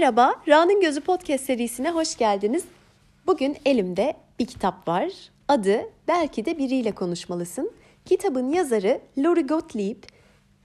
Merhaba, Ra'nın Gözü Podcast serisine hoş geldiniz. Bugün elimde bir kitap var. Adı Belki de Biriyle Konuşmalısın. Kitabın yazarı Lori Gottlieb.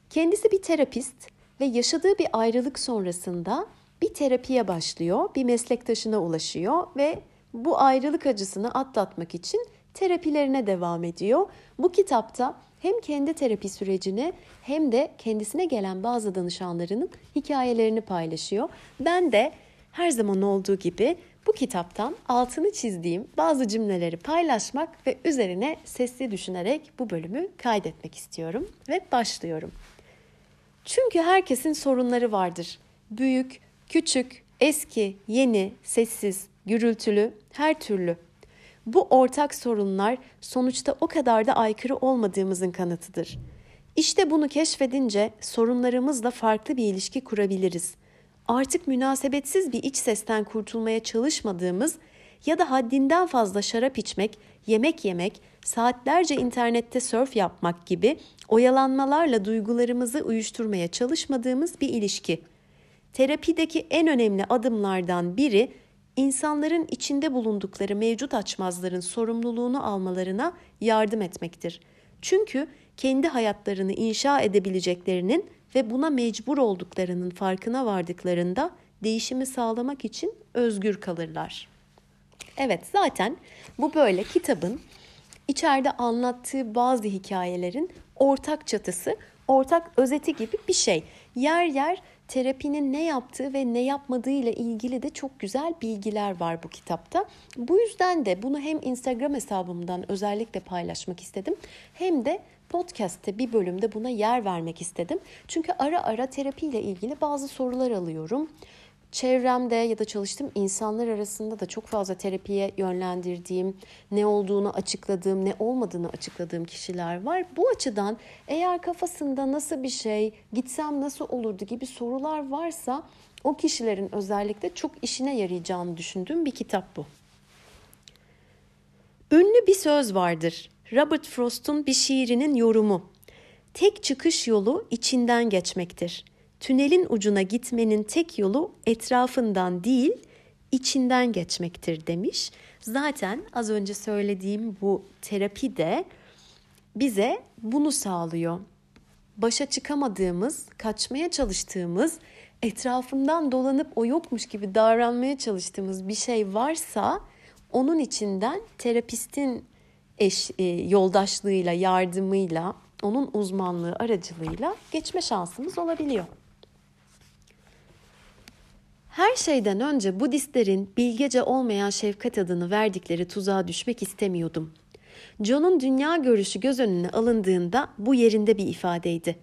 Kendisi bir terapist ve yaşadığı bir ayrılık sonrasında bir terapiye başlıyor, bir meslektaşına ulaşıyor ve bu ayrılık acısını atlatmak için terapilerine devam ediyor. Bu kitapta hem kendi terapi sürecini hem de kendisine gelen bazı danışanlarının hikayelerini paylaşıyor. Ben de her zaman olduğu gibi bu kitaptan altını çizdiğim bazı cümleleri paylaşmak ve üzerine sesli düşünerek bu bölümü kaydetmek istiyorum ve başlıyorum. Çünkü herkesin sorunları vardır. Büyük, küçük, eski, yeni, sessiz, gürültülü, her türlü. Bu ortak sorunlar sonuçta o kadar da aykırı olmadığımızın kanıtıdır. İşte bunu keşfedince sorunlarımızla farklı bir ilişki kurabiliriz. Artık münasebetsiz bir iç sesten kurtulmaya çalışmadığımız ya da haddinden fazla şarap içmek, yemek yemek, saatlerce internette surf yapmak gibi oyalanmalarla duygularımızı uyuşturmaya çalışmadığımız bir ilişki. Terapideki en önemli adımlardan biri insanların içinde bulundukları mevcut açmazların sorumluluğunu almalarına yardım etmektir. Çünkü kendi hayatlarını inşa edebileceklerinin ve buna mecbur olduklarının farkına vardıklarında değişimi sağlamak için özgür kalırlar. Evet zaten bu böyle kitabın içeride anlattığı bazı hikayelerin ortak çatısı, ortak özeti gibi bir şey. Yer yer terapinin ne yaptığı ve ne yapmadığı ile ilgili de çok güzel bilgiler var bu kitapta. Bu yüzden de bunu hem Instagram hesabımdan özellikle paylaşmak istedim hem de podcast'te bir bölümde buna yer vermek istedim. Çünkü ara ara terapiyle ilgili bazı sorular alıyorum çevremde ya da çalıştığım insanlar arasında da çok fazla terapiye yönlendirdiğim, ne olduğunu açıkladığım, ne olmadığını açıkladığım kişiler var. Bu açıdan eğer kafasında nasıl bir şey, gitsem nasıl olurdu gibi sorular varsa o kişilerin özellikle çok işine yarayacağını düşündüğüm bir kitap bu. Ünlü bir söz vardır. Robert Frost'un bir şiirinin yorumu. Tek çıkış yolu içinden geçmektir.'' Tünelin ucuna gitmenin tek yolu etrafından değil, içinden geçmektir demiş. Zaten az önce söylediğim bu terapi de bize bunu sağlıyor. Başa çıkamadığımız, kaçmaya çalıştığımız, etrafından dolanıp o yokmuş gibi davranmaya çalıştığımız bir şey varsa onun içinden terapistin eş, e, yoldaşlığıyla, yardımıyla, onun uzmanlığı aracılığıyla geçme şansımız olabiliyor. Her şeyden önce Budistlerin bilgece olmayan şefkat adını verdikleri tuzağa düşmek istemiyordum. John'un dünya görüşü göz önüne alındığında bu yerinde bir ifadeydi.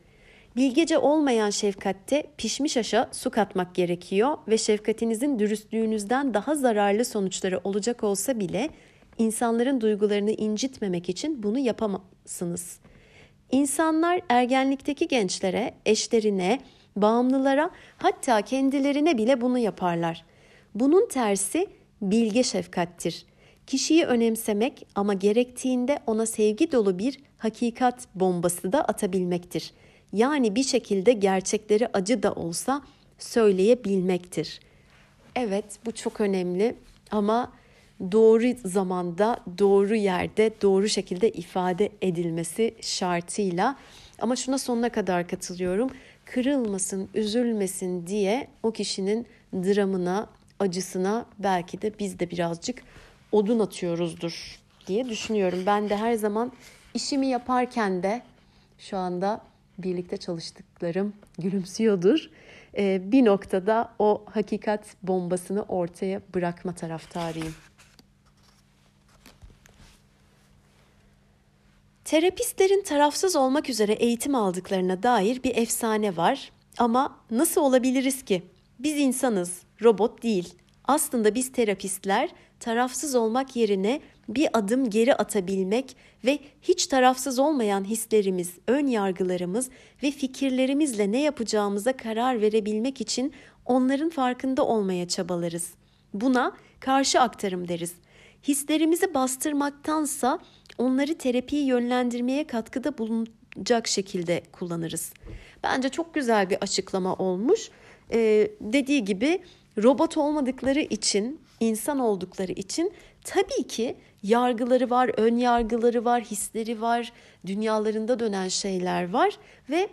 Bilgece olmayan şefkatte pişmiş aşa su katmak gerekiyor ve şefkatinizin dürüstlüğünüzden daha zararlı sonuçları olacak olsa bile insanların duygularını incitmemek için bunu yapamazsınız. İnsanlar ergenlikteki gençlere, eşlerine, Bağımlılara hatta kendilerine bile bunu yaparlar. Bunun tersi bilge şefkattir. Kişiyi önemsemek ama gerektiğinde ona sevgi dolu bir hakikat bombası da atabilmektir. Yani bir şekilde gerçekleri acı da olsa söyleyebilmektir. Evet bu çok önemli ama doğru zamanda, doğru yerde, doğru şekilde ifade edilmesi şartıyla. Ama şuna sonuna kadar katılıyorum kırılmasın, üzülmesin diye o kişinin dramına, acısına belki de biz de birazcık odun atıyoruzdur diye düşünüyorum. Ben de her zaman işimi yaparken de şu anda birlikte çalıştıklarım gülümsüyordur. Ee, bir noktada o hakikat bombasını ortaya bırakma taraftarıyım. Terapistlerin tarafsız olmak üzere eğitim aldıklarına dair bir efsane var. Ama nasıl olabiliriz ki? Biz insanız, robot değil. Aslında biz terapistler tarafsız olmak yerine bir adım geri atabilmek ve hiç tarafsız olmayan hislerimiz, ön yargılarımız ve fikirlerimizle ne yapacağımıza karar verebilmek için onların farkında olmaya çabalarız. Buna karşı aktarım deriz. Hislerimizi bastırmaktansa onları terapiyi yönlendirmeye katkıda bulunacak şekilde kullanırız. Bence çok güzel bir açıklama olmuş. Ee, dediği gibi robot olmadıkları için, insan oldukları için tabii ki yargıları var, ön yargıları var, hisleri var, dünyalarında dönen şeyler var ve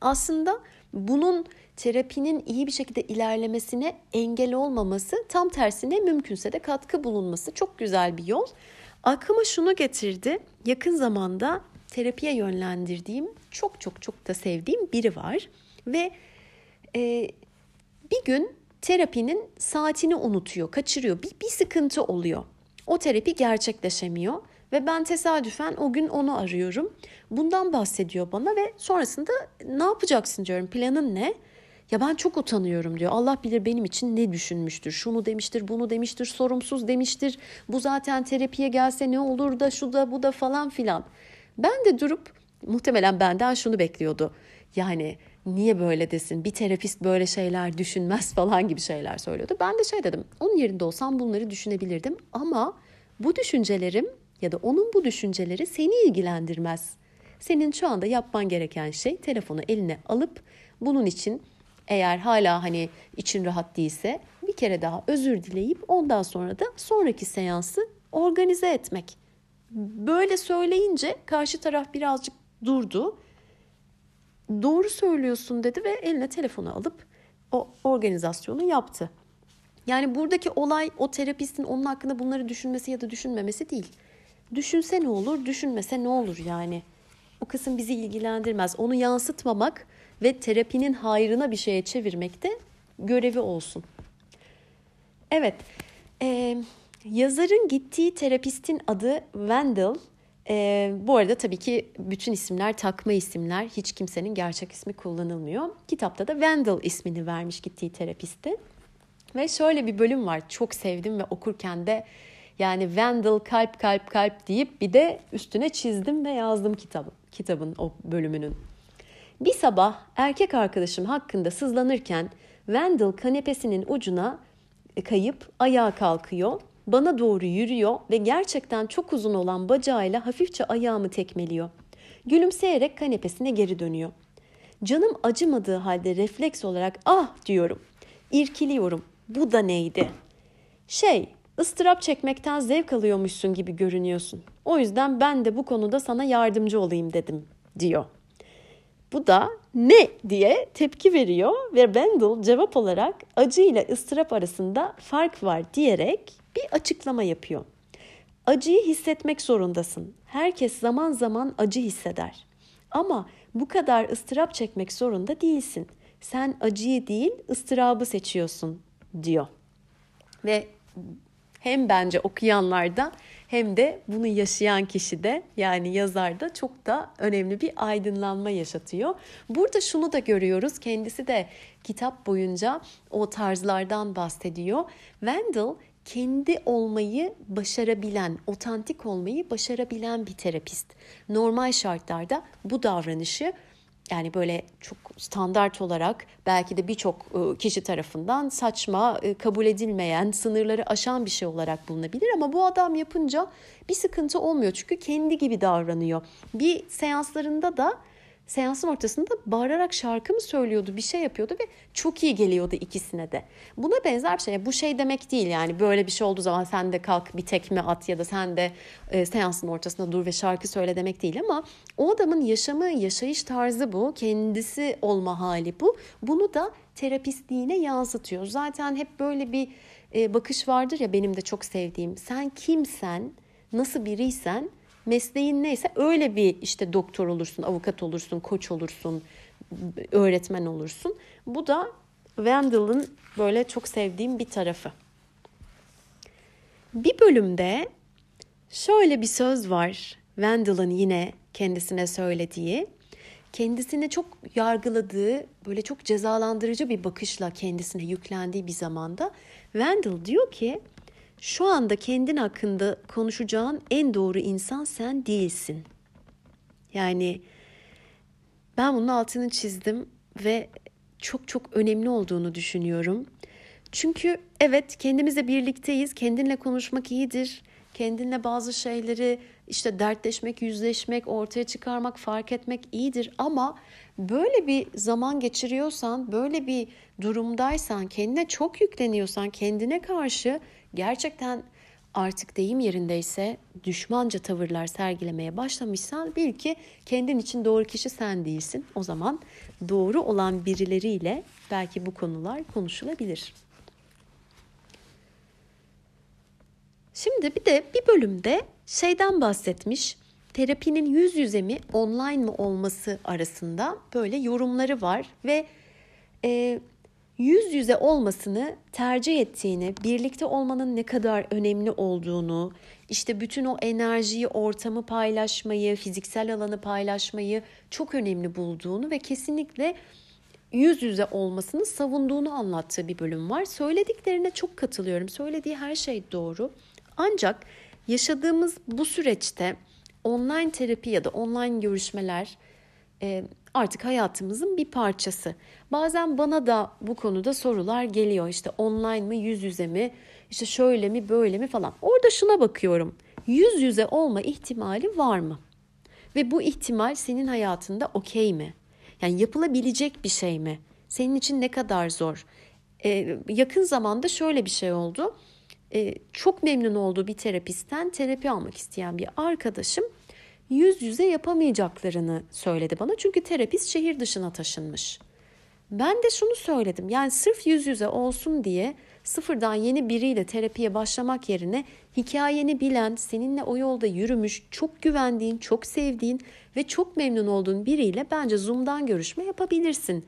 aslında bunun terapinin iyi bir şekilde ilerlemesine engel olmaması, tam tersine mümkünse de katkı bulunması çok güzel bir yol. Aklıma şunu getirdi. Yakın zamanda terapiye yönlendirdiğim, çok çok çok da sevdiğim biri var ve e, bir gün terapinin saatini unutuyor, kaçırıyor. Bir, bir sıkıntı oluyor. O terapi gerçekleşemiyor ve ben tesadüfen o gün onu arıyorum. Bundan bahsediyor bana ve sonrasında ne yapacaksın diyorum. Planın ne? Ya ben çok utanıyorum diyor. Allah bilir benim için ne düşünmüştür. Şunu demiştir, bunu demiştir, sorumsuz demiştir. Bu zaten terapiye gelse ne olur da şu da bu da falan filan. Ben de durup muhtemelen benden şunu bekliyordu. Yani niye böyle desin bir terapist böyle şeyler düşünmez falan gibi şeyler söylüyordu. Ben de şey dedim onun yerinde olsam bunları düşünebilirdim ama bu düşüncelerim ya da onun bu düşünceleri seni ilgilendirmez. Senin şu anda yapman gereken şey telefonu eline alıp bunun için eğer hala hani için rahat değilse bir kere daha özür dileyip ondan sonra da sonraki seansı organize etmek. Böyle söyleyince karşı taraf birazcık durdu. Doğru söylüyorsun dedi ve eline telefonu alıp o organizasyonu yaptı. Yani buradaki olay o terapistin onun hakkında bunları düşünmesi ya da düşünmemesi değil. Düşünse ne olur, düşünmese ne olur yani. O kısım bizi ilgilendirmez. Onu yansıtmamak ve terapinin hayrına bir şeye çevirmek de görevi olsun. Evet, e, yazarın gittiği terapistin adı Wendell. E, bu arada tabii ki bütün isimler takma isimler. Hiç kimsenin gerçek ismi kullanılmıyor. Kitapta da Wendell ismini vermiş gittiği terapiste. Ve şöyle bir bölüm var. Çok sevdim ve okurken de yani Wendell kalp kalp kalp deyip bir de üstüne çizdim ve yazdım kitabı, kitabın o bölümünün. Bir sabah erkek arkadaşım hakkında sızlanırken Wendell kanepesinin ucuna kayıp ayağa kalkıyor. Bana doğru yürüyor ve gerçekten çok uzun olan bacağıyla hafifçe ayağımı tekmeliyor. Gülümseyerek kanepesine geri dönüyor. Canım acımadığı halde refleks olarak ah diyorum. İrkiliyorum. Bu da neydi? Şey, ıstırap çekmekten zevk alıyormuşsun gibi görünüyorsun. O yüzden ben de bu konuda sana yardımcı olayım dedim, diyor. Bu da ne diye tepki veriyor ve Bendel cevap olarak acı ile ıstırap arasında fark var diyerek bir açıklama yapıyor. Acıyı hissetmek zorundasın. Herkes zaman zaman acı hisseder. Ama bu kadar ıstırap çekmek zorunda değilsin. Sen acıyı değil ıstırabı seçiyorsun diyor. Ve hem bence okuyanlarda hem de bunu yaşayan kişi de yani yazar da çok da önemli bir aydınlanma yaşatıyor. Burada şunu da görüyoruz. Kendisi de kitap boyunca o tarzlardan bahsediyor. Wendell kendi olmayı başarabilen, otantik olmayı başarabilen bir terapist. Normal şartlarda bu davranışı yani böyle çok standart olarak belki de birçok ıı, kişi tarafından saçma, ıı, kabul edilmeyen, sınırları aşan bir şey olarak bulunabilir ama bu adam yapınca bir sıkıntı olmuyor çünkü kendi gibi davranıyor. Bir seanslarında da seansın ortasında bağırarak şarkı mı söylüyordu bir şey yapıyordu ve çok iyi geliyordu ikisine de. Buna benzer bir şey. Bu şey demek değil yani böyle bir şey olduğu zaman sen de kalk bir tekme at ya da sen de e, seansın ortasında dur ve şarkı söyle demek değil ama o adamın yaşamı, yaşayış tarzı bu. Kendisi olma hali bu. Bunu da terapistliğine yansıtıyor. Zaten hep böyle bir e, bakış vardır ya benim de çok sevdiğim. Sen kimsen, nasıl biriysen mesleğin neyse öyle bir işte doktor olursun, avukat olursun, koç olursun, öğretmen olursun. Bu da Wendell'ın böyle çok sevdiğim bir tarafı. Bir bölümde şöyle bir söz var. Wendell'ın yine kendisine söylediği. Kendisini çok yargıladığı, böyle çok cezalandırıcı bir bakışla kendisine yüklendiği bir zamanda Wendell diyor ki şu anda kendin hakkında konuşacağın en doğru insan sen değilsin. Yani ben bunun altını çizdim ve çok çok önemli olduğunu düşünüyorum. Çünkü evet kendimizle birlikteyiz. Kendinle konuşmak iyidir. Kendinle bazı şeyleri işte dertleşmek, yüzleşmek, ortaya çıkarmak, fark etmek iyidir ama böyle bir zaman geçiriyorsan, böyle bir durumdaysan, kendine çok yükleniyorsan, kendine karşı gerçekten artık deyim yerindeyse düşmanca tavırlar sergilemeye başlamışsan bil ki kendin için doğru kişi sen değilsin. O zaman doğru olan birileriyle belki bu konular konuşulabilir. Şimdi bir de bir bölümde şeyden bahsetmiş. Terapinin yüz yüze mi online mı olması arasında böyle yorumları var ve e, yüz yüze olmasını tercih ettiğini, birlikte olmanın ne kadar önemli olduğunu, işte bütün o enerjiyi, ortamı paylaşmayı, fiziksel alanı paylaşmayı çok önemli bulduğunu ve kesinlikle yüz yüze olmasını savunduğunu anlattığı bir bölüm var. Söylediklerine çok katılıyorum. Söylediği her şey doğru. Ancak yaşadığımız bu süreçte online terapi ya da online görüşmeler e, artık hayatımızın bir parçası. Bazen bana da bu konuda sorular geliyor. İşte online mi, yüz yüze mi, işte şöyle mi, böyle mi falan. Orada şuna bakıyorum. Yüz yüze olma ihtimali var mı? Ve bu ihtimal senin hayatında okey mi? Yani yapılabilecek bir şey mi? Senin için ne kadar zor? Ee, yakın zamanda şöyle bir şey oldu. Ee, çok memnun olduğu bir terapistten terapi almak isteyen bir arkadaşım yüz yüze yapamayacaklarını söyledi bana. Çünkü terapist şehir dışına taşınmış. Ben de şunu söyledim. Yani sırf yüz yüze olsun diye sıfırdan yeni biriyle terapiye başlamak yerine hikayeni bilen, seninle o yolda yürümüş, çok güvendiğin, çok sevdiğin ve çok memnun olduğun biriyle bence Zoom'dan görüşme yapabilirsin.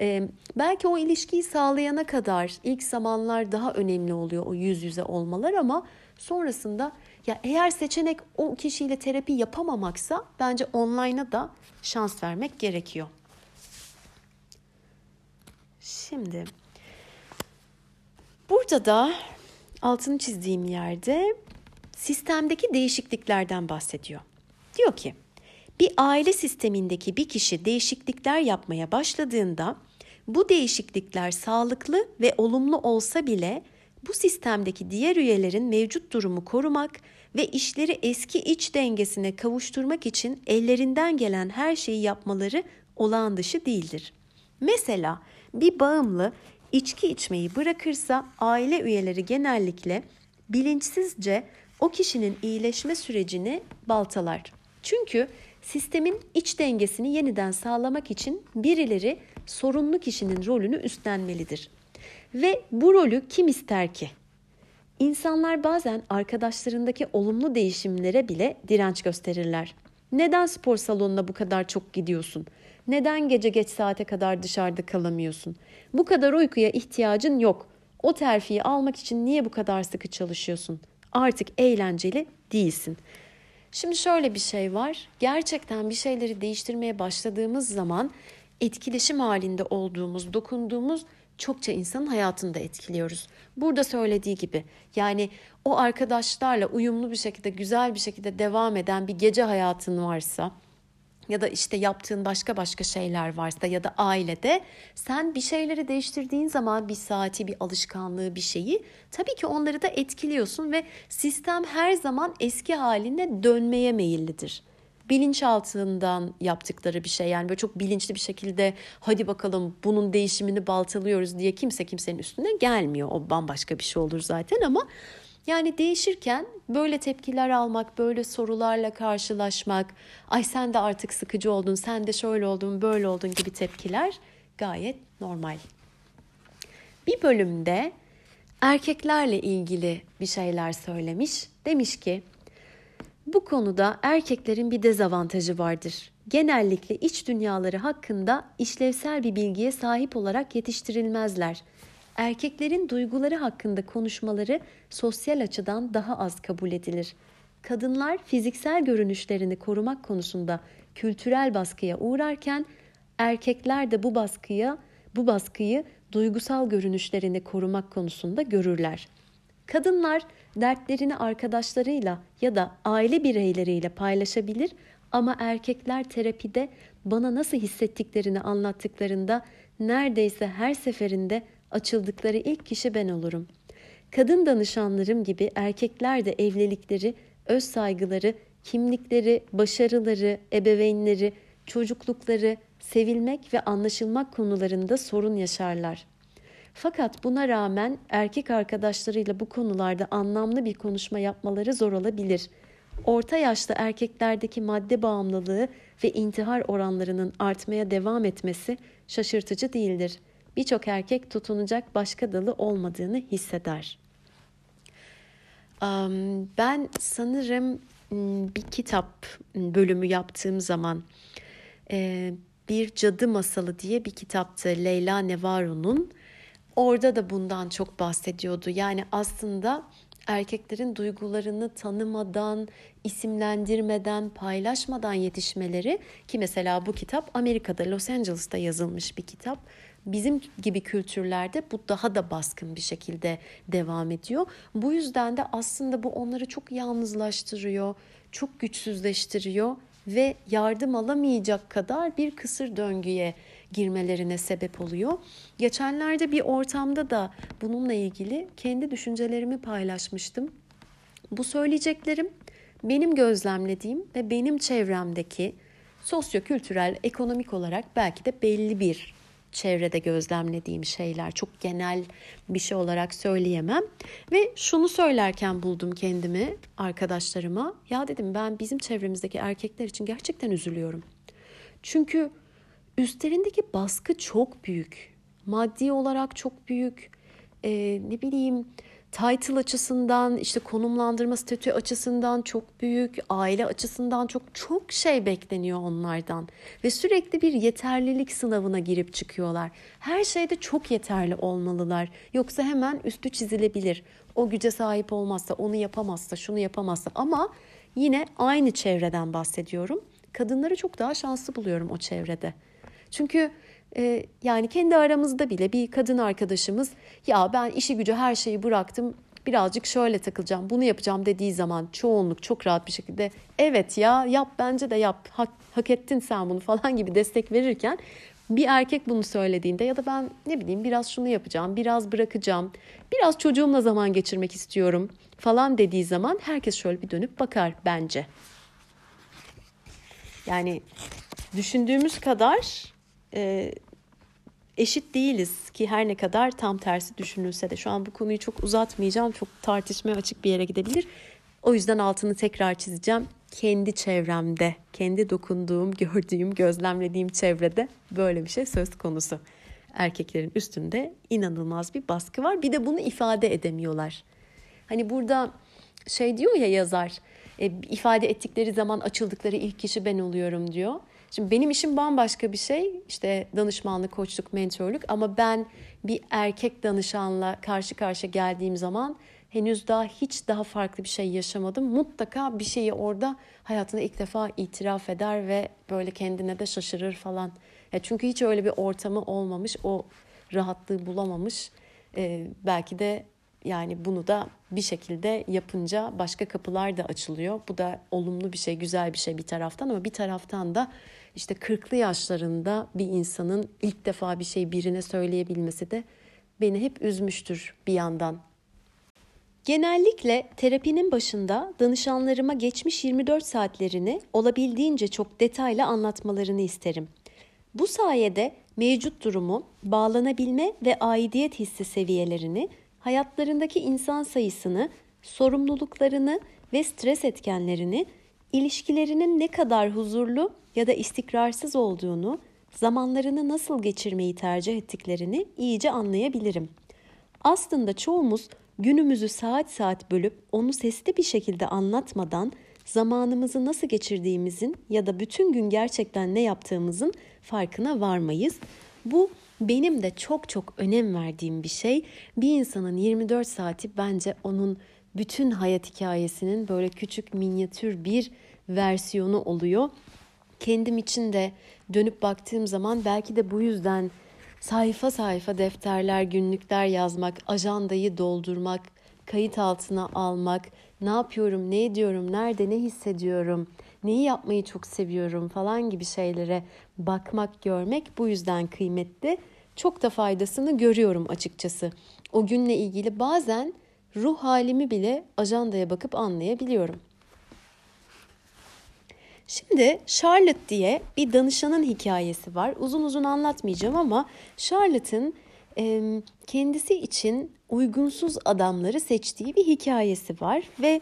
Ee, belki o ilişkiyi sağlayana kadar ilk zamanlar daha önemli oluyor o yüz yüze olmalar ama sonrasında ya eğer seçenek o kişiyle terapi yapamamaksa bence online'a da şans vermek gerekiyor. Şimdi burada da altını çizdiğim yerde sistemdeki değişikliklerden bahsediyor. Diyor ki bir aile sistemindeki bir kişi değişiklikler yapmaya başladığında bu değişiklikler sağlıklı ve olumlu olsa bile bu sistemdeki diğer üyelerin mevcut durumu korumak ve işleri eski iç dengesine kavuşturmak için ellerinden gelen her şeyi yapmaları olağan dışı değildir. Mesela bir bağımlı içki içmeyi bırakırsa aile üyeleri genellikle bilinçsizce o kişinin iyileşme sürecini baltalar. Çünkü sistemin iç dengesini yeniden sağlamak için birileri sorunlu kişinin rolünü üstlenmelidir. Ve bu rolü kim ister ki? İnsanlar bazen arkadaşlarındaki olumlu değişimlere bile direnç gösterirler. Neden spor salonuna bu kadar çok gidiyorsun? Neden gece geç saate kadar dışarıda kalamıyorsun? Bu kadar uykuya ihtiyacın yok. O terfiyi almak için niye bu kadar sıkı çalışıyorsun? Artık eğlenceli değilsin. Şimdi şöyle bir şey var. Gerçekten bir şeyleri değiştirmeye başladığımız zaman etkileşim halinde olduğumuz, dokunduğumuz çokça insanın hayatını da etkiliyoruz. Burada söylediği gibi yani o arkadaşlarla uyumlu bir şekilde, güzel bir şekilde devam eden bir gece hayatın varsa ya da işte yaptığın başka başka şeyler varsa ya da ailede sen bir şeyleri değiştirdiğin zaman bir saati, bir alışkanlığı, bir şeyi tabii ki onları da etkiliyorsun ve sistem her zaman eski haline dönmeye meyillidir bilinçaltından yaptıkları bir şey. Yani böyle çok bilinçli bir şekilde hadi bakalım bunun değişimini baltalıyoruz diye kimse kimsenin üstüne gelmiyor. O bambaşka bir şey olur zaten ama yani değişirken böyle tepkiler almak, böyle sorularla karşılaşmak, ay sen de artık sıkıcı oldun, sen de şöyle oldun, böyle oldun gibi tepkiler gayet normal. Bir bölümde erkeklerle ilgili bir şeyler söylemiş. Demiş ki bu konuda erkeklerin bir dezavantajı vardır. Genellikle iç dünyaları hakkında işlevsel bir bilgiye sahip olarak yetiştirilmezler. Erkeklerin duyguları hakkında konuşmaları sosyal açıdan daha az kabul edilir. Kadınlar fiziksel görünüşlerini korumak konusunda kültürel baskıya uğrarken erkekler de bu baskıya bu baskıyı duygusal görünüşlerini korumak konusunda görürler. Kadınlar dertlerini arkadaşlarıyla ya da aile bireyleriyle paylaşabilir ama erkekler terapide bana nasıl hissettiklerini anlattıklarında neredeyse her seferinde açıldıkları ilk kişi ben olurum. Kadın danışanlarım gibi erkekler de evlilikleri, öz saygıları, kimlikleri, başarıları, ebeveynleri, çocuklukları, sevilmek ve anlaşılmak konularında sorun yaşarlar. Fakat buna rağmen erkek arkadaşlarıyla bu konularda anlamlı bir konuşma yapmaları zor olabilir. Orta yaşta erkeklerdeki madde bağımlılığı ve intihar oranlarının artmaya devam etmesi şaşırtıcı değildir. Birçok erkek tutunacak başka dalı olmadığını hisseder. Ben sanırım bir kitap bölümü yaptığım zaman bir cadı masalı diye bir kitaptı Leyla Nevaro'nun. Orada da bundan çok bahsediyordu. Yani aslında erkeklerin duygularını tanımadan, isimlendirmeden, paylaşmadan yetişmeleri ki mesela bu kitap Amerika'da Los Angeles'ta yazılmış bir kitap. Bizim gibi kültürlerde bu daha da baskın bir şekilde devam ediyor. Bu yüzden de aslında bu onları çok yalnızlaştırıyor, çok güçsüzleştiriyor ve yardım alamayacak kadar bir kısır döngüye girmelerine sebep oluyor. Geçenlerde bir ortamda da bununla ilgili kendi düşüncelerimi paylaşmıştım. Bu söyleyeceklerim benim gözlemlediğim ve benim çevremdeki sosyo-kültürel, ekonomik olarak belki de belli bir çevrede gözlemlediğim şeyler. Çok genel bir şey olarak söyleyemem. Ve şunu söylerken buldum kendimi arkadaşlarıma. Ya dedim ben bizim çevremizdeki erkekler için gerçekten üzülüyorum. Çünkü üstlerindeki baskı çok büyük. Maddi olarak çok büyük. Ee, ne bileyim title açısından, işte konumlandırma statü açısından çok büyük, aile açısından çok çok şey bekleniyor onlardan ve sürekli bir yeterlilik sınavına girip çıkıyorlar. Her şeyde çok yeterli olmalılar. Yoksa hemen üstü çizilebilir. O güce sahip olmazsa, onu yapamazsa, şunu yapamazsa ama yine aynı çevreden bahsediyorum. Kadınları çok daha şanslı buluyorum o çevrede. Çünkü e, yani kendi aramızda bile bir kadın arkadaşımız ya ben işi gücü her şeyi bıraktım birazcık şöyle takılacağım bunu yapacağım dediği zaman çoğunluk çok rahat bir şekilde evet ya yap bence de yap hak, hak ettin sen bunu falan gibi destek verirken bir erkek bunu söylediğinde ya da ben ne bileyim biraz şunu yapacağım, biraz bırakacağım, biraz çocuğumla zaman geçirmek istiyorum falan dediği zaman herkes şöyle bir dönüp bakar bence. Yani düşündüğümüz kadar e, eşit değiliz ki her ne kadar tam tersi düşünülse de şu an bu konuyu çok uzatmayacağım. Çok tartışmaya açık bir yere gidebilir. O yüzden altını tekrar çizeceğim. Kendi çevremde, kendi dokunduğum, gördüğüm, gözlemlediğim çevrede böyle bir şey söz konusu. Erkeklerin üstünde inanılmaz bir baskı var. Bir de bunu ifade edemiyorlar. Hani burada şey diyor ya yazar, e, ifade ettikleri zaman açıldıkları ilk kişi ben oluyorum diyor. Şimdi benim işim bambaşka bir şey. İşte danışmanlık, koçluk, mentorluk ama ben bir erkek danışanla karşı karşıya geldiğim zaman henüz daha hiç daha farklı bir şey yaşamadım. Mutlaka bir şeyi orada hayatında ilk defa itiraf eder ve böyle kendine de şaşırır falan. Ya çünkü hiç öyle bir ortamı olmamış, o rahatlığı bulamamış. Ee, belki de yani bunu da bir şekilde yapınca başka kapılar da açılıyor. Bu da olumlu bir şey, güzel bir şey bir taraftan ama bir taraftan da işte 40'lı yaşlarında bir insanın ilk defa bir şey birine söyleyebilmesi de beni hep üzmüştür bir yandan. Genellikle terapinin başında danışanlarıma geçmiş 24 saatlerini olabildiğince çok detaylı anlatmalarını isterim. Bu sayede mevcut durumu, bağlanabilme ve aidiyet hissi seviyelerini, hayatlarındaki insan sayısını, sorumluluklarını ve stres etkenlerini ilişkilerinin ne kadar huzurlu ya da istikrarsız olduğunu, zamanlarını nasıl geçirmeyi tercih ettiklerini iyice anlayabilirim. Aslında çoğumuz günümüzü saat saat bölüp onu sesli bir şekilde anlatmadan zamanımızı nasıl geçirdiğimizin ya da bütün gün gerçekten ne yaptığımızın farkına varmayız. Bu benim de çok çok önem verdiğim bir şey. Bir insanın 24 saati bence onun bütün hayat hikayesinin böyle küçük minyatür bir versiyonu oluyor. Kendim için de dönüp baktığım zaman belki de bu yüzden sayfa sayfa defterler, günlükler yazmak, ajandayı doldurmak, kayıt altına almak, ne yapıyorum, ne ediyorum, nerede ne hissediyorum, neyi yapmayı çok seviyorum falan gibi şeylere bakmak, görmek bu yüzden kıymetli. Çok da faydasını görüyorum açıkçası. O günle ilgili bazen ruh halimi bile ajandaya bakıp anlayabiliyorum. Şimdi Charlotte diye bir danışanın hikayesi var. Uzun uzun anlatmayacağım ama Charlotte'ın kendisi için uygunsuz adamları seçtiği bir hikayesi var ve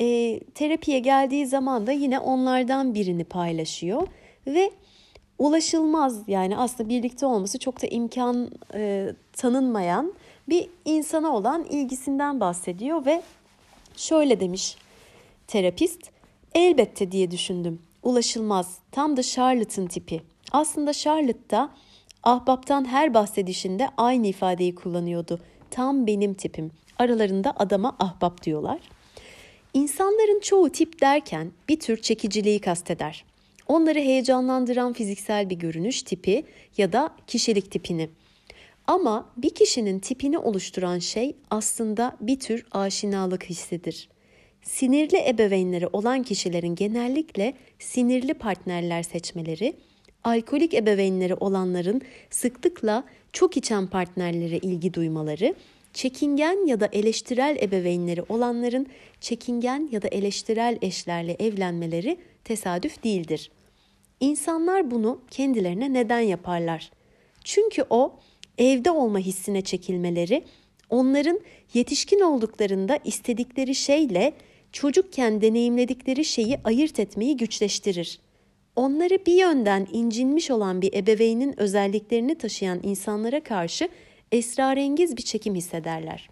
e, terapiye geldiği zaman da yine onlardan birini paylaşıyor. Ve ulaşılmaz yani aslında birlikte olması çok da imkan e, tanınmayan bir insana olan ilgisinden bahsediyor ve şöyle demiş terapist elbette diye düşündüm. Ulaşılmaz tam da Charlotte'ın tipi. Aslında Charlotte da ahbaptan her bahsedişinde aynı ifadeyi kullanıyordu. Tam benim tipim. Aralarında adama ahbap diyorlar İnsanların çoğu tip derken bir tür çekiciliği kasteder. Onları heyecanlandıran fiziksel bir görünüş tipi ya da kişilik tipini. Ama bir kişinin tipini oluşturan şey aslında bir tür aşinalık hissidir. Sinirli ebeveynleri olan kişilerin genellikle sinirli partnerler seçmeleri, alkolik ebeveynleri olanların sıklıkla çok içen partnerlere ilgi duymaları çekingen ya da eleştirel ebeveynleri olanların çekingen ya da eleştirel eşlerle evlenmeleri tesadüf değildir. İnsanlar bunu kendilerine neden yaparlar? Çünkü o evde olma hissine çekilmeleri onların yetişkin olduklarında istedikleri şeyle çocukken deneyimledikleri şeyi ayırt etmeyi güçleştirir. Onları bir yönden incinmiş olan bir ebeveynin özelliklerini taşıyan insanlara karşı esrarengiz bir çekim hissederler.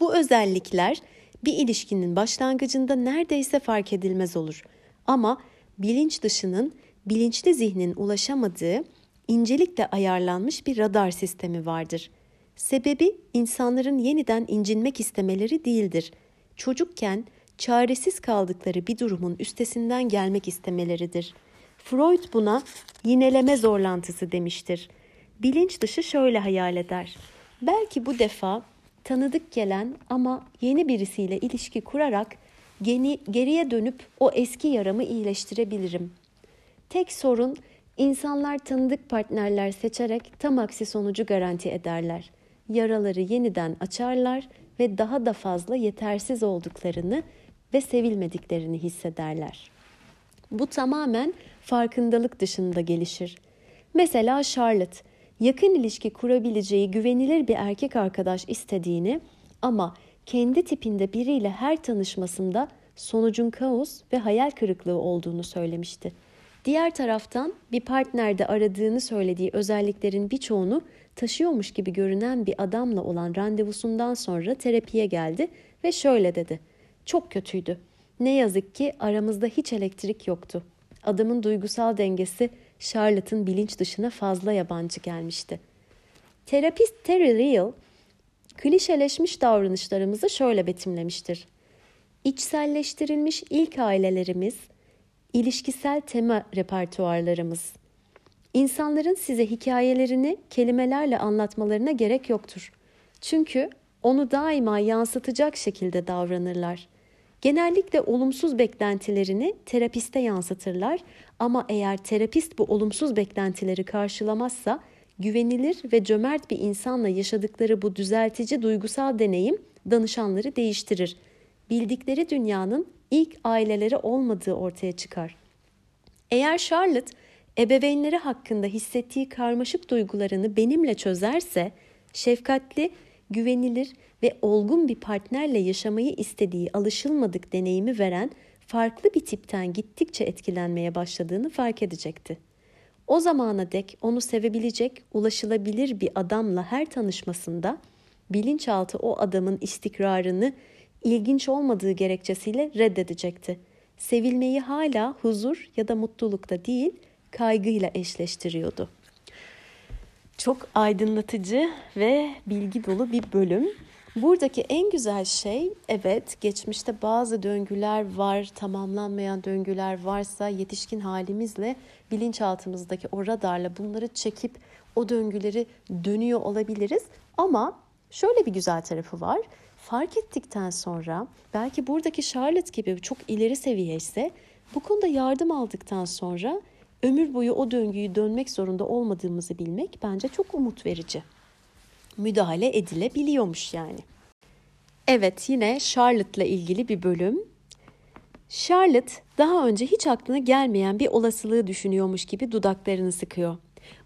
Bu özellikler bir ilişkinin başlangıcında neredeyse fark edilmez olur. Ama bilinç dışının bilinçli zihnin ulaşamadığı incelikle ayarlanmış bir radar sistemi vardır. Sebebi insanların yeniden incinmek istemeleri değildir. Çocukken çaresiz kaldıkları bir durumun üstesinden gelmek istemeleridir. Freud buna yineleme zorlantısı demiştir bilinç dışı şöyle hayal eder. Belki bu defa tanıdık gelen ama yeni birisiyle ilişki kurarak geni, geriye dönüp o eski yaramı iyileştirebilirim. Tek sorun insanlar tanıdık partnerler seçerek tam aksi sonucu garanti ederler. Yaraları yeniden açarlar ve daha da fazla yetersiz olduklarını ve sevilmediklerini hissederler. Bu tamamen farkındalık dışında gelişir. Mesela Charlotte yakın ilişki kurabileceği güvenilir bir erkek arkadaş istediğini ama kendi tipinde biriyle her tanışmasında sonucun kaos ve hayal kırıklığı olduğunu söylemişti. Diğer taraftan bir partnerde aradığını söylediği özelliklerin birçoğunu taşıyormuş gibi görünen bir adamla olan randevusundan sonra terapiye geldi ve şöyle dedi. Çok kötüydü. Ne yazık ki aramızda hiç elektrik yoktu. Adamın duygusal dengesi Charlotte'ın bilinç dışına fazla yabancı gelmişti. Terapist Terry Real, klişeleşmiş davranışlarımızı şöyle betimlemiştir. İçselleştirilmiş ilk ailelerimiz, ilişkisel tema repertuarlarımız. İnsanların size hikayelerini kelimelerle anlatmalarına gerek yoktur. Çünkü onu daima yansıtacak şekilde davranırlar. Genellikle olumsuz beklentilerini terapiste yansıtırlar ama eğer terapist bu olumsuz beklentileri karşılamazsa güvenilir ve cömert bir insanla yaşadıkları bu düzeltici duygusal deneyim danışanları değiştirir. Bildikleri dünyanın ilk aileleri olmadığı ortaya çıkar. Eğer Charlotte ebeveynleri hakkında hissettiği karmaşık duygularını benimle çözerse şefkatli, güvenilir ve olgun bir partnerle yaşamayı istediği alışılmadık deneyimi veren farklı bir tipten gittikçe etkilenmeye başladığını fark edecekti. O zamana dek onu sevebilecek, ulaşılabilir bir adamla her tanışmasında bilinçaltı o adamın istikrarını ilginç olmadığı gerekçesiyle reddedecekti. Sevilmeyi hala huzur ya da mutlulukta değil, kaygıyla eşleştiriyordu. Çok aydınlatıcı ve bilgi dolu bir bölüm. Buradaki en güzel şey evet geçmişte bazı döngüler var, tamamlanmayan döngüler varsa yetişkin halimizle bilinçaltımızdaki o radarla bunları çekip o döngüleri dönüyor olabiliriz. Ama şöyle bir güzel tarafı var. Fark ettikten sonra belki buradaki Charlotte gibi çok ileri seviye ise bu konuda yardım aldıktan sonra ömür boyu o döngüyü dönmek zorunda olmadığımızı bilmek bence çok umut verici müdahale edilebiliyormuş yani. Evet yine Charlotte'la ilgili bir bölüm. Charlotte daha önce hiç aklına gelmeyen bir olasılığı düşünüyormuş gibi dudaklarını sıkıyor.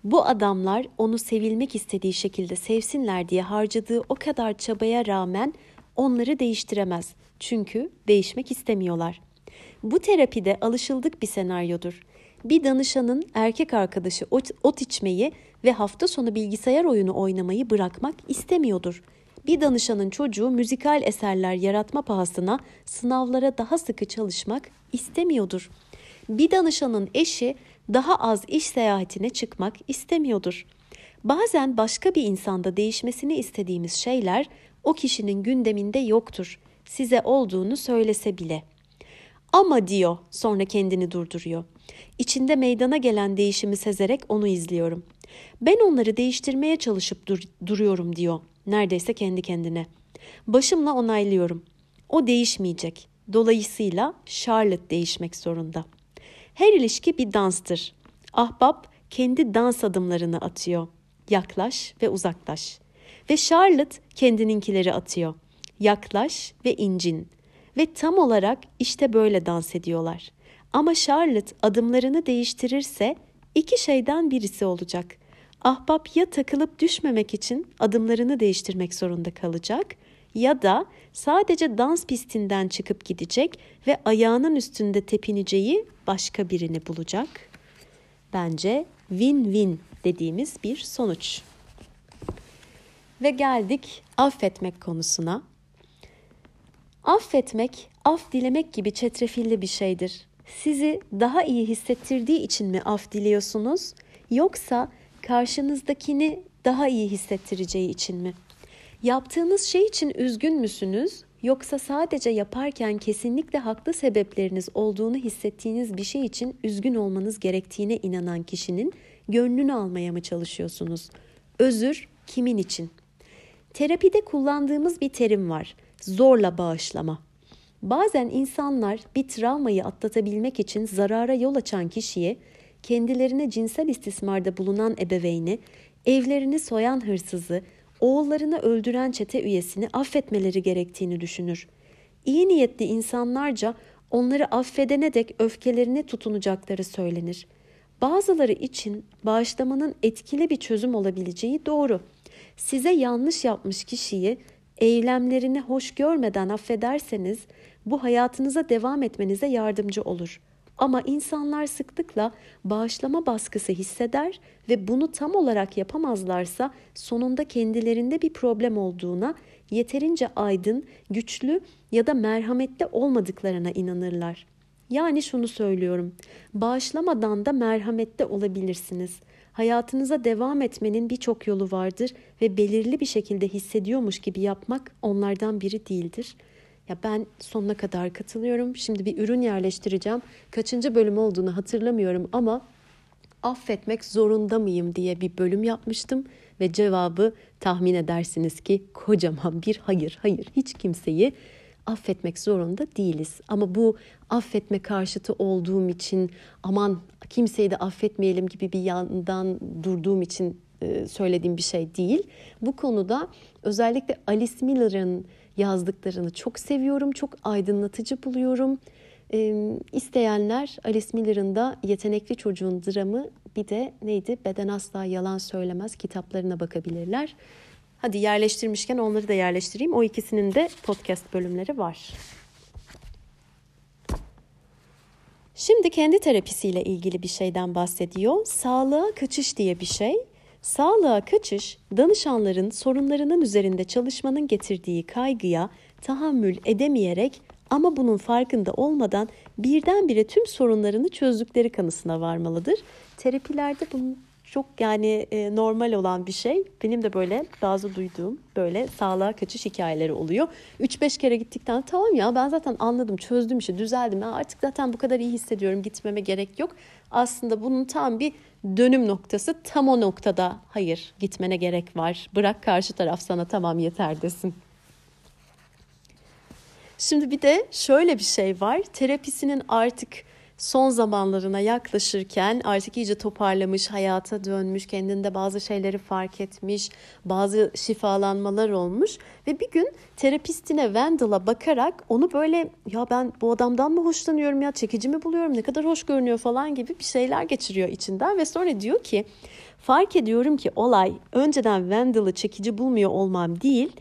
Bu adamlar onu sevilmek istediği şekilde sevsinler diye harcadığı o kadar çabaya rağmen onları değiştiremez. Çünkü değişmek istemiyorlar. Bu terapide alışıldık bir senaryodur. Bir danışanın erkek arkadaşı ot, ot içmeyi ve hafta sonu bilgisayar oyunu oynamayı bırakmak istemiyordur. Bir danışanın çocuğu müzikal eserler yaratma pahasına sınavlara daha sıkı çalışmak istemiyordur. Bir danışanın eşi daha az iş seyahatine çıkmak istemiyordur. Bazen başka bir insanda değişmesini istediğimiz şeyler o kişinin gündeminde yoktur. Size olduğunu söylese bile. Ama diyor sonra kendini durduruyor. İçinde meydana gelen değişimi sezerek onu izliyorum. Ben onları değiştirmeye çalışıp dur- duruyorum diyor. Neredeyse kendi kendine. Başımla onaylıyorum. O değişmeyecek. Dolayısıyla Charlotte değişmek zorunda. Her ilişki bir danstır. Ahbap kendi dans adımlarını atıyor. Yaklaş ve uzaklaş. Ve Charlotte kendininkileri atıyor. Yaklaş ve incin. Ve tam olarak işte böyle dans ediyorlar. Ama Charlotte adımlarını değiştirirse iki şeyden birisi olacak. Ahbap ya takılıp düşmemek için adımlarını değiştirmek zorunda kalacak ya da sadece dans pistinden çıkıp gidecek ve ayağının üstünde tepineceği başka birini bulacak. Bence win-win dediğimiz bir sonuç. Ve geldik affetmek konusuna. Affetmek, af dilemek gibi çetrefilli bir şeydir. Sizi daha iyi hissettirdiği için mi af diliyorsunuz yoksa karşınızdakini daha iyi hissettireceği için mi? Yaptığınız şey için üzgün müsünüz yoksa sadece yaparken kesinlikle haklı sebepleriniz olduğunu hissettiğiniz bir şey için üzgün olmanız gerektiğine inanan kişinin gönlünü almaya mı çalışıyorsunuz? Özür kimin için? Terapide kullandığımız bir terim var. Zorla bağışlama. Bazen insanlar bir travmayı atlatabilmek için zarara yol açan kişiye kendilerine cinsel istismarda bulunan ebeveyni, evlerini soyan hırsızı, oğullarını öldüren çete üyesini affetmeleri gerektiğini düşünür. İyi niyetli insanlarca onları affedene dek öfkelerini tutunacakları söylenir. Bazıları için bağışlamanın etkili bir çözüm olabileceği doğru. Size yanlış yapmış kişiyi eylemlerini hoş görmeden affederseniz bu hayatınıza devam etmenize yardımcı olur. Ama insanlar sıklıkla bağışlama baskısı hisseder ve bunu tam olarak yapamazlarsa sonunda kendilerinde bir problem olduğuna, yeterince aydın, güçlü ya da merhametli olmadıklarına inanırlar. Yani şunu söylüyorum. Bağışlamadan da merhametli olabilirsiniz. Hayatınıza devam etmenin birçok yolu vardır ve belirli bir şekilde hissediyormuş gibi yapmak onlardan biri değildir. Ya ben sonuna kadar katılıyorum. Şimdi bir ürün yerleştireceğim. Kaçıncı bölüm olduğunu hatırlamıyorum ama affetmek zorunda mıyım diye bir bölüm yapmıştım ve cevabı tahmin edersiniz ki kocaman bir hayır. Hayır hiç kimseyi affetmek zorunda değiliz. Ama bu affetme karşıtı olduğum için aman kimseyi de affetmeyelim gibi bir yandan durduğum için e, söylediğim bir şey değil. Bu konuda özellikle Alice Miller'ın yazdıklarını çok seviyorum, çok aydınlatıcı buluyorum. E, isteyenler Alice Miller'ın da Yetenekli Çocuğun Dramı bir de neydi Beden Asla Yalan Söylemez kitaplarına bakabilirler. Hadi yerleştirmişken onları da yerleştireyim. O ikisinin de podcast bölümleri var. Şimdi kendi terapisiyle ilgili bir şeyden bahsediyor. Sağlığa kaçış diye bir şey. Sağlığa kaçış, danışanların sorunlarının üzerinde çalışmanın getirdiği kaygıya tahammül edemeyerek ama bunun farkında olmadan birdenbire tüm sorunlarını çözdükleri kanısına varmalıdır. Terapilerde bunun çok yani e, normal olan bir şey. Benim de böyle bazı duyduğum böyle sağlığa kaçış hikayeleri oluyor. 3-5 kere gittikten tamam ya ben zaten anladım, çözdüm işi, düzeldim. Ben artık zaten bu kadar iyi hissediyorum, gitmeme gerek yok. Aslında bunun tam bir dönüm noktası tam o noktada hayır gitmene gerek var. Bırak karşı taraf sana tamam yeter desin. Şimdi bir de şöyle bir şey var. Terapisinin artık son zamanlarına yaklaşırken artık iyice toparlamış, hayata dönmüş, kendinde bazı şeyleri fark etmiş, bazı şifalanmalar olmuş ve bir gün terapistine Wendell'a bakarak onu böyle ya ben bu adamdan mı hoşlanıyorum ya çekici mi buluyorum ne kadar hoş görünüyor falan gibi bir şeyler geçiriyor içinden ve sonra diyor ki fark ediyorum ki olay önceden Wendell'ı çekici bulmuyor olmam değil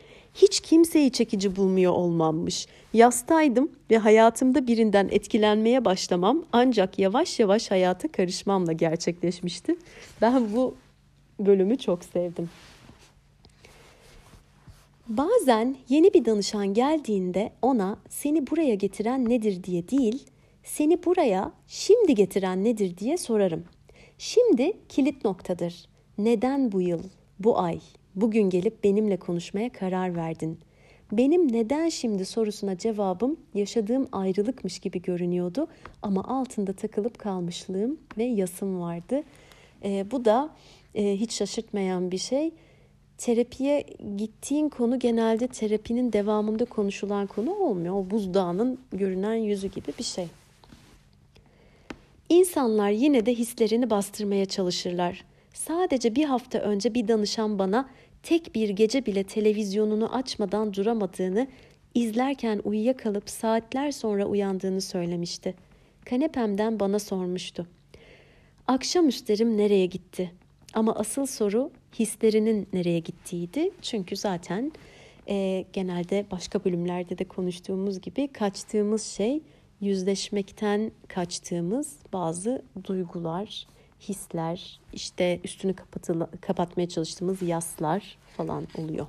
hiç kimseyi çekici bulmuyor olmammış. Yastaydım ve hayatımda birinden etkilenmeye başlamam ancak yavaş yavaş hayata karışmamla gerçekleşmişti. Ben bu bölümü çok sevdim. Bazen yeni bir danışan geldiğinde ona seni buraya getiren nedir diye değil, seni buraya şimdi getiren nedir diye sorarım. Şimdi kilit noktadır. Neden bu yıl, bu ay, bugün gelip benimle konuşmaya karar verdin? Benim neden şimdi sorusuna cevabım yaşadığım ayrılıkmış gibi görünüyordu ama altında takılıp kalmışlığım ve yasım vardı. E, bu da e, hiç şaşırtmayan bir şey. Terapiye gittiğin konu genelde terapinin devamında konuşulan konu olmuyor. O buzdağının görünen yüzü gibi bir şey. İnsanlar yine de hislerini bastırmaya çalışırlar. Sadece bir hafta önce bir danışan bana tek bir gece bile televizyonunu açmadan duramadığını, izlerken uyuyakalıp saatler sonra uyandığını söylemişti. Kanepemden bana sormuştu. Akşam üstlerim nereye gitti? Ama asıl soru hislerinin nereye gittiğiydi. Çünkü zaten e, genelde başka bölümlerde de konuştuğumuz gibi kaçtığımız şey yüzleşmekten kaçtığımız bazı duygular, hisler, işte üstünü kapatıla, kapatmaya çalıştığımız yaslar falan oluyor.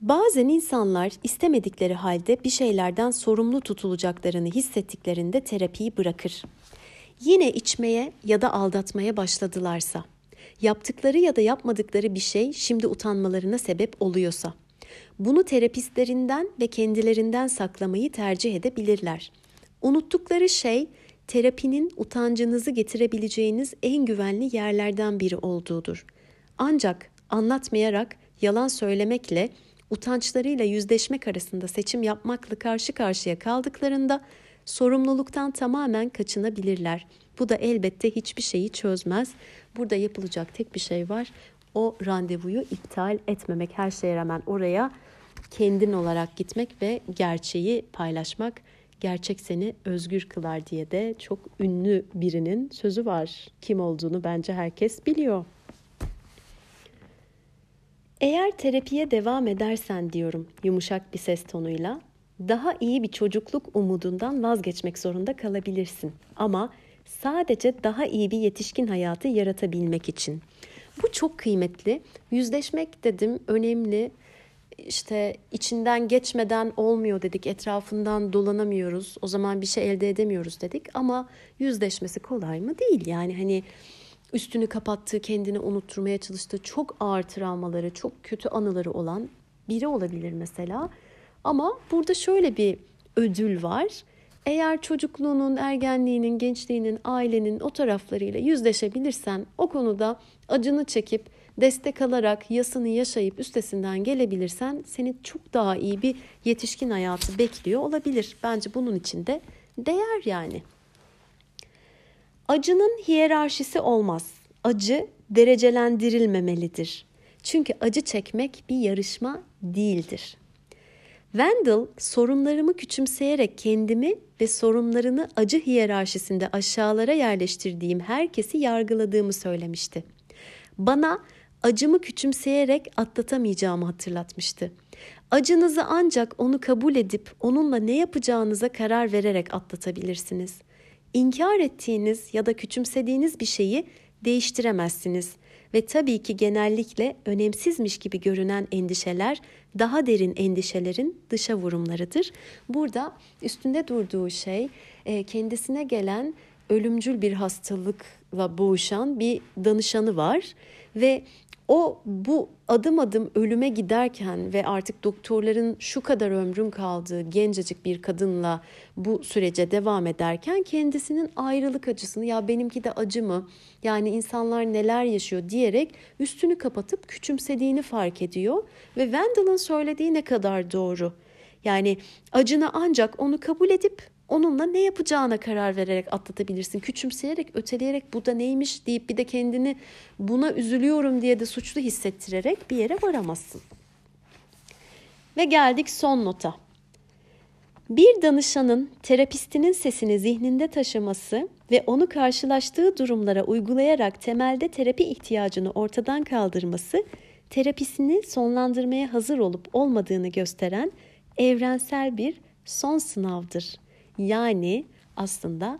Bazen insanlar istemedikleri halde bir şeylerden sorumlu tutulacaklarını hissettiklerinde terapiyi bırakır. Yine içmeye ya da aldatmaya başladılarsa, yaptıkları ya da yapmadıkları bir şey şimdi utanmalarına sebep oluyorsa, bunu terapistlerinden ve kendilerinden saklamayı tercih edebilirler. Unuttukları şey terapinin utancınızı getirebileceğiniz en güvenli yerlerden biri olduğudur. Ancak anlatmayarak, yalan söylemekle, utançlarıyla yüzleşmek arasında seçim yapmakla karşı karşıya kaldıklarında sorumluluktan tamamen kaçınabilirler. Bu da elbette hiçbir şeyi çözmez. Burada yapılacak tek bir şey var. O randevuyu iptal etmemek. Her şeye rağmen oraya kendin olarak gitmek ve gerçeği paylaşmak gerçek seni özgür kılar diye de çok ünlü birinin sözü var. Kim olduğunu bence herkes biliyor. Eğer terapiye devam edersen diyorum yumuşak bir ses tonuyla, daha iyi bir çocukluk umudundan vazgeçmek zorunda kalabilirsin. Ama sadece daha iyi bir yetişkin hayatı yaratabilmek için. Bu çok kıymetli. Yüzleşmek dedim önemli işte içinden geçmeden olmuyor dedik, etrafından dolanamıyoruz, o zaman bir şey elde edemiyoruz dedik ama yüzleşmesi kolay mı? Değil yani hani üstünü kapattığı, kendini unutturmaya çalıştığı çok ağır travmaları, çok kötü anıları olan biri olabilir mesela. Ama burada şöyle bir ödül var. Eğer çocukluğunun, ergenliğinin, gençliğinin, ailenin o taraflarıyla yüzleşebilirsen o konuda acını çekip destek alarak yasını yaşayıp üstesinden gelebilirsen seni çok daha iyi bir yetişkin hayatı bekliyor olabilir. Bence bunun için de değer yani. Acının hiyerarşisi olmaz. Acı derecelendirilmemelidir. Çünkü acı çekmek bir yarışma değildir. Wendell sorunlarımı küçümseyerek kendimi ve sorunlarını acı hiyerarşisinde aşağılara yerleştirdiğim herkesi yargıladığımı söylemişti. Bana acımı küçümseyerek atlatamayacağımı hatırlatmıştı. Acınızı ancak onu kabul edip onunla ne yapacağınıza karar vererek atlatabilirsiniz. İnkar ettiğiniz ya da küçümsediğiniz bir şeyi değiştiremezsiniz ve tabii ki genellikle önemsizmiş gibi görünen endişeler daha derin endişelerin dışa vurumlarıdır. Burada üstünde durduğu şey e, kendisine gelen ölümcül bir hastalıkla boğuşan bir danışanı var ve o bu adım adım ölüme giderken ve artık doktorların şu kadar ömrün kaldığı gencecik bir kadınla bu sürece devam ederken kendisinin ayrılık acısını ya benimki de acı mı yani insanlar neler yaşıyor diyerek üstünü kapatıp küçümsediğini fark ediyor ve Wendell'ın söylediği ne kadar doğru. Yani acını ancak onu kabul edip onunla ne yapacağına karar vererek atlatabilirsin. Küçümseyerek, öteleyerek bu da neymiş deyip bir de kendini buna üzülüyorum diye de suçlu hissettirerek bir yere varamazsın. Ve geldik son nota. Bir danışanın terapistinin sesini zihninde taşıması ve onu karşılaştığı durumlara uygulayarak temelde terapi ihtiyacını ortadan kaldırması terapisini sonlandırmaya hazır olup olmadığını gösteren evrensel bir son sınavdır. Yani aslında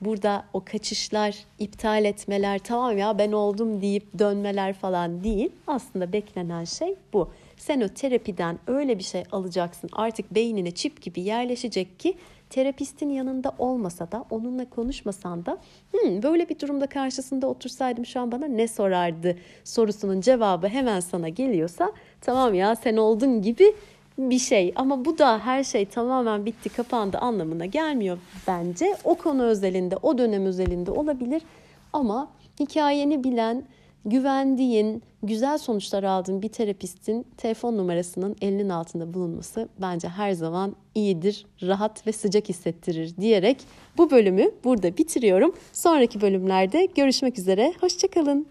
burada o kaçışlar, iptal etmeler, tamam ya ben oldum deyip dönmeler falan değil. Aslında beklenen şey bu. Sen o terapiden öyle bir şey alacaksın. Artık beynine çip gibi yerleşecek ki terapistin yanında olmasa da onunla konuşmasan da hmm, böyle bir durumda karşısında otursaydım şu an bana ne sorardı sorusunun cevabı hemen sana geliyorsa tamam ya sen oldun gibi bir şey ama bu da her şey tamamen bitti kapandı anlamına gelmiyor bence. O konu özelinde o dönem özelinde olabilir ama hikayeni bilen güvendiğin, güzel sonuçlar aldığın bir terapistin telefon numarasının elinin altında bulunması bence her zaman iyidir, rahat ve sıcak hissettirir diyerek bu bölümü burada bitiriyorum. Sonraki bölümlerde görüşmek üzere, hoşçakalın.